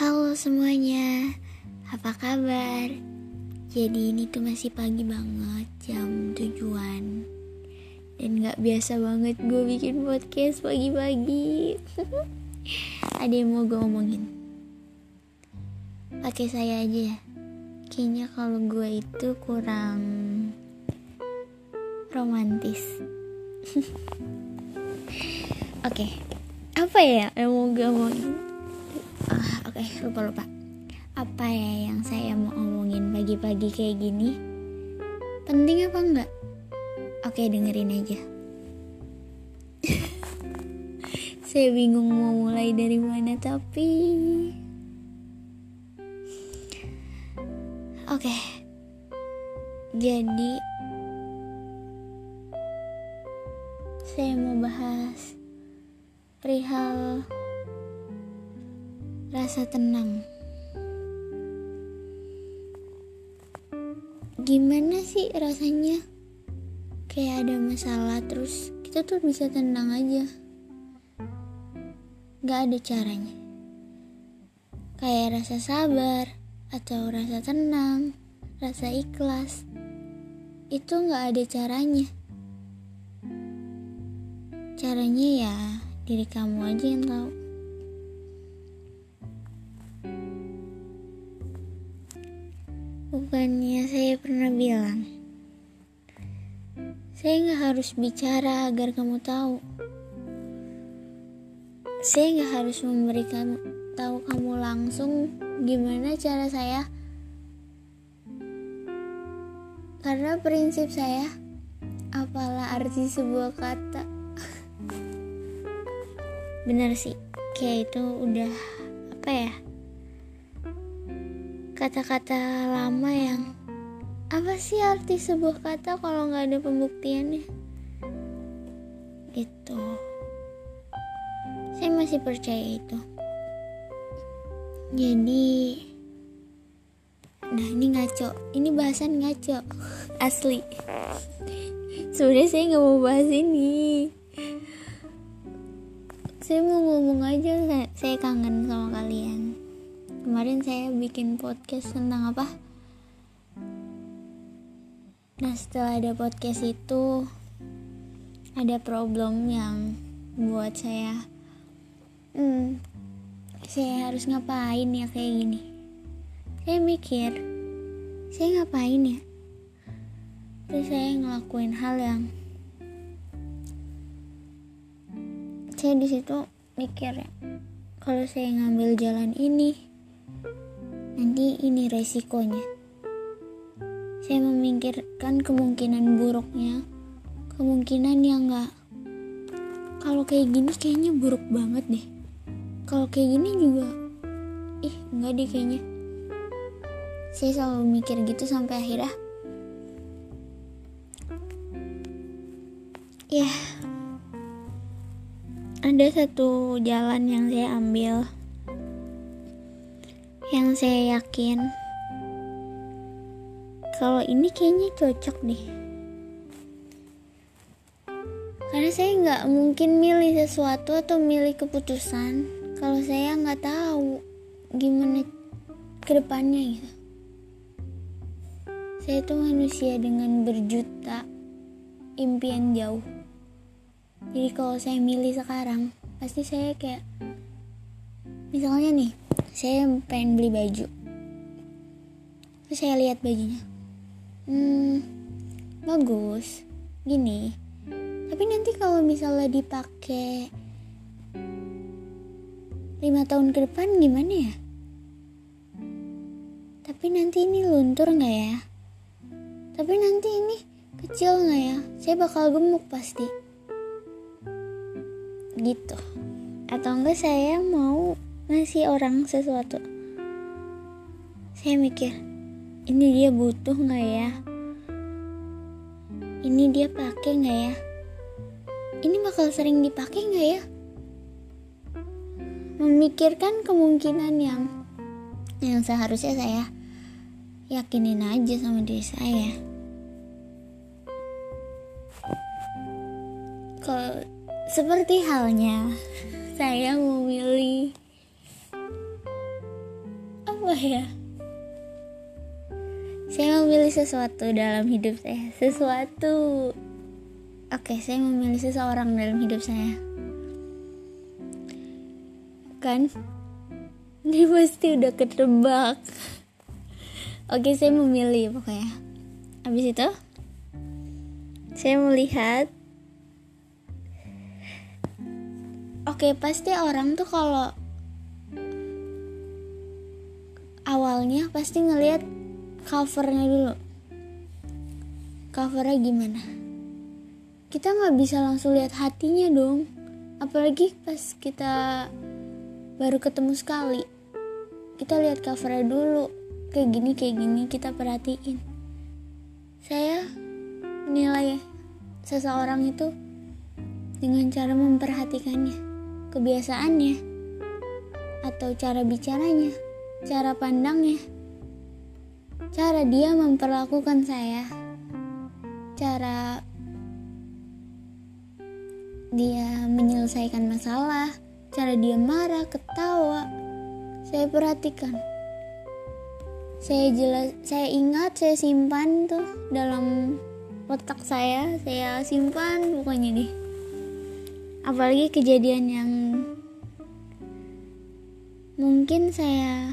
Halo semuanya, apa kabar? Jadi ini tuh masih pagi banget, jam tujuan Dan gak biasa banget gue bikin podcast pagi-pagi Ada yang mau gue omongin? Pakai saya aja ya Kayaknya kalau gue itu kurang romantis Oke, okay. apa ya yang mau gue omongin? Ah, Oke, lupa-lupa Apa ya yang saya mau omongin pagi-pagi kayak gini? Penting apa enggak? Oke, dengerin aja Saya bingung mau mulai dari mana tapi Oke okay. Jadi Saya mau bahas Perihal Rasa tenang. Gimana sih rasanya? Kayak ada masalah terus kita tuh bisa tenang aja. Gak ada caranya. Kayak rasa sabar atau rasa tenang, rasa ikhlas, itu nggak ada caranya. Caranya ya diri kamu aja yang tahu. Bukannya saya pernah bilang, saya nggak harus bicara agar kamu tahu. Saya nggak harus memberikan tahu kamu langsung gimana cara saya karena prinsip saya apalah arti sebuah kata benar sih kayak itu udah apa ya kata-kata lama yang apa sih arti sebuah kata kalau nggak ada pembuktiannya? Itu saya masih percaya itu. Jadi nah ini ngaco. Ini bahasan ngaco. Asli. Sebenarnya saya nggak mau bahas ini. Saya mau ngomong aja saya kangen sama kalian kemarin saya bikin podcast tentang apa? Nah setelah ada podcast itu ada problem yang buat saya hmm, saya harus ngapain ya kayak gini? Saya mikir saya ngapain ya? Terus saya ngelakuin hal yang saya di situ mikir ya kalau saya ngambil jalan ini nanti ini resikonya. Saya memikirkan kemungkinan buruknya. Kemungkinan yang enggak kalau kayak gini kayaknya buruk banget deh. Kalau kayak gini juga ih nggak deh kayaknya. Saya selalu mikir gitu sampai akhirnya. Ya ada satu jalan yang saya ambil yang saya yakin. Kalau ini kayaknya cocok deh. Karena saya nggak mungkin milih sesuatu atau milih keputusan kalau saya nggak tahu gimana ke depannya gitu. Saya itu manusia dengan berjuta impian jauh. Jadi kalau saya milih sekarang pasti saya kayak misalnya nih saya pengen beli baju terus saya lihat bajunya hmm bagus gini tapi nanti kalau misalnya dipakai lima tahun ke depan gimana ya? Tapi nanti ini luntur nggak ya? Tapi nanti ini kecil nggak ya? Saya bakal gemuk pasti. Gitu. Atau enggak saya mau ngasih orang sesuatu. Saya mikir, ini dia butuh nggak ya? Ini dia pakai nggak ya? Ini bakal sering dipakai nggak ya? memikirkan kemungkinan yang yang seharusnya saya yakinin aja sama diri saya kalau seperti halnya saya memilih apa ya. Saya memilih sesuatu dalam hidup saya. Sesuatu. Oke saya memilih seseorang dalam hidup saya. Kan? Ini pasti udah ketebak. Oke saya memilih pokoknya. Habis itu? Saya melihat oke pasti orang tuh kalau awalnya pasti ngelihat covernya dulu. Covernya gimana? Kita nggak bisa langsung lihat hatinya dong. Apalagi pas kita baru ketemu sekali. Kita lihat covernya dulu. Kayak gini kayak gini kita perhatiin. Saya menilai seseorang itu dengan cara memperhatikannya. Kebiasaannya atau cara bicaranya cara pandangnya cara dia memperlakukan saya. Cara dia menyelesaikan masalah. Cara dia marah ketawa. Saya perhatikan. Saya jelas saya ingat saya simpan tuh dalam otak saya. Saya simpan pokoknya deh. Apalagi kejadian yang mungkin saya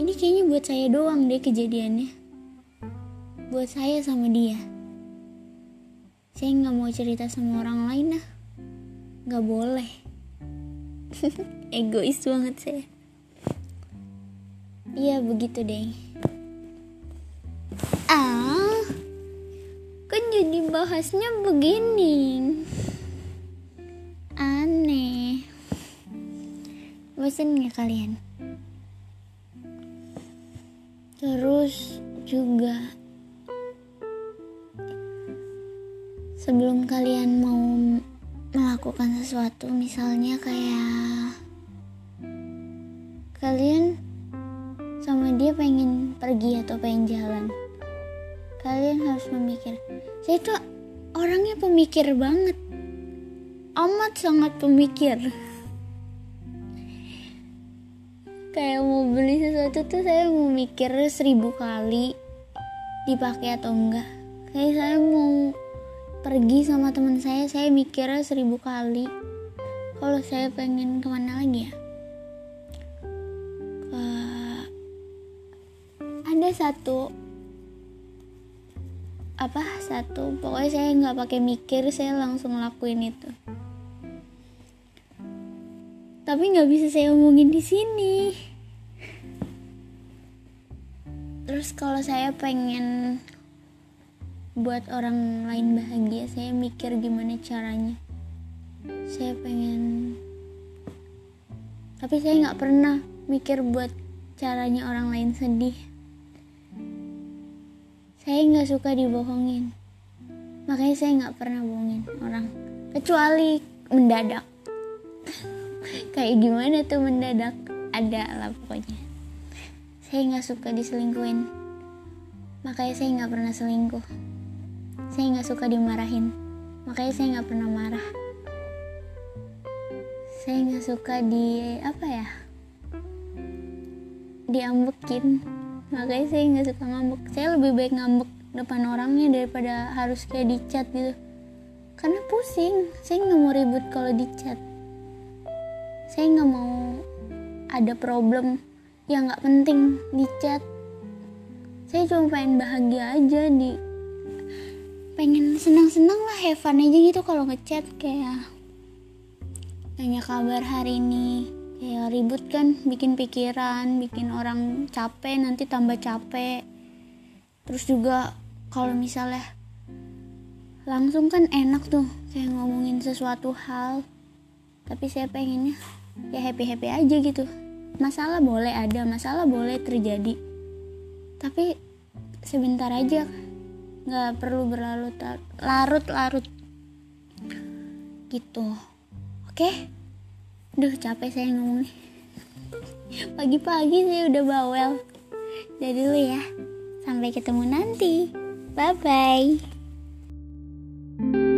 ini kayaknya buat saya doang deh kejadiannya. Buat saya sama dia. Saya nggak mau cerita sama orang lain nah nggak boleh. Egois banget saya. Iya begitu deh. Ah kan jadi bahasnya begini. Aneh. Bosan nggak kalian Terus juga sebelum kalian mau melakukan sesuatu misalnya kayak kalian sama dia pengen pergi atau pengen jalan kalian harus memikir saya tuh orangnya pemikir banget amat sangat pemikir kayak mau beli sesuatu tuh saya mau mikir seribu kali dipakai atau enggak. Kayak saya mau pergi sama teman saya saya mikirnya seribu kali. Kalau saya pengen ke mana lagi ya? Ke ada satu apa satu pokoknya saya nggak pakai mikir saya langsung lakuin itu tapi nggak bisa saya omongin di sini. Terus kalau saya pengen buat orang lain bahagia, saya mikir gimana caranya. Saya pengen, tapi saya nggak pernah mikir buat caranya orang lain sedih. Saya nggak suka dibohongin, makanya saya nggak pernah bohongin orang, kecuali mendadak kayak gimana tuh mendadak? Ada lah pokoknya. Saya nggak suka diselingkuhin. Makanya saya nggak pernah selingkuh. Saya nggak suka dimarahin. Makanya saya nggak pernah marah. Saya nggak suka di apa ya diambekin. Makanya saya nggak suka ngambek. Saya lebih baik ngambek depan orangnya daripada harus kayak dicat gitu. Karena pusing. Saya nggak mau ribut kalau dicat saya nggak mau ada problem yang nggak penting di chat. Saya cuma pengen bahagia aja di pengen senang-senang lah have aja gitu kalau ngechat kayak tanya kabar hari ini kayak ribut kan bikin pikiran bikin orang capek nanti tambah capek. Terus juga kalau misalnya langsung kan enak tuh kayak ngomongin sesuatu hal. Tapi saya pengennya ya happy happy aja gitu. Masalah boleh ada masalah boleh terjadi. Tapi sebentar aja nggak perlu berlarut larut larut gitu. Oke? Duh capek saya ngomong Pagi-pagi saya udah bawel. Jadi dulu ya Sampai ketemu nanti. Bye-bye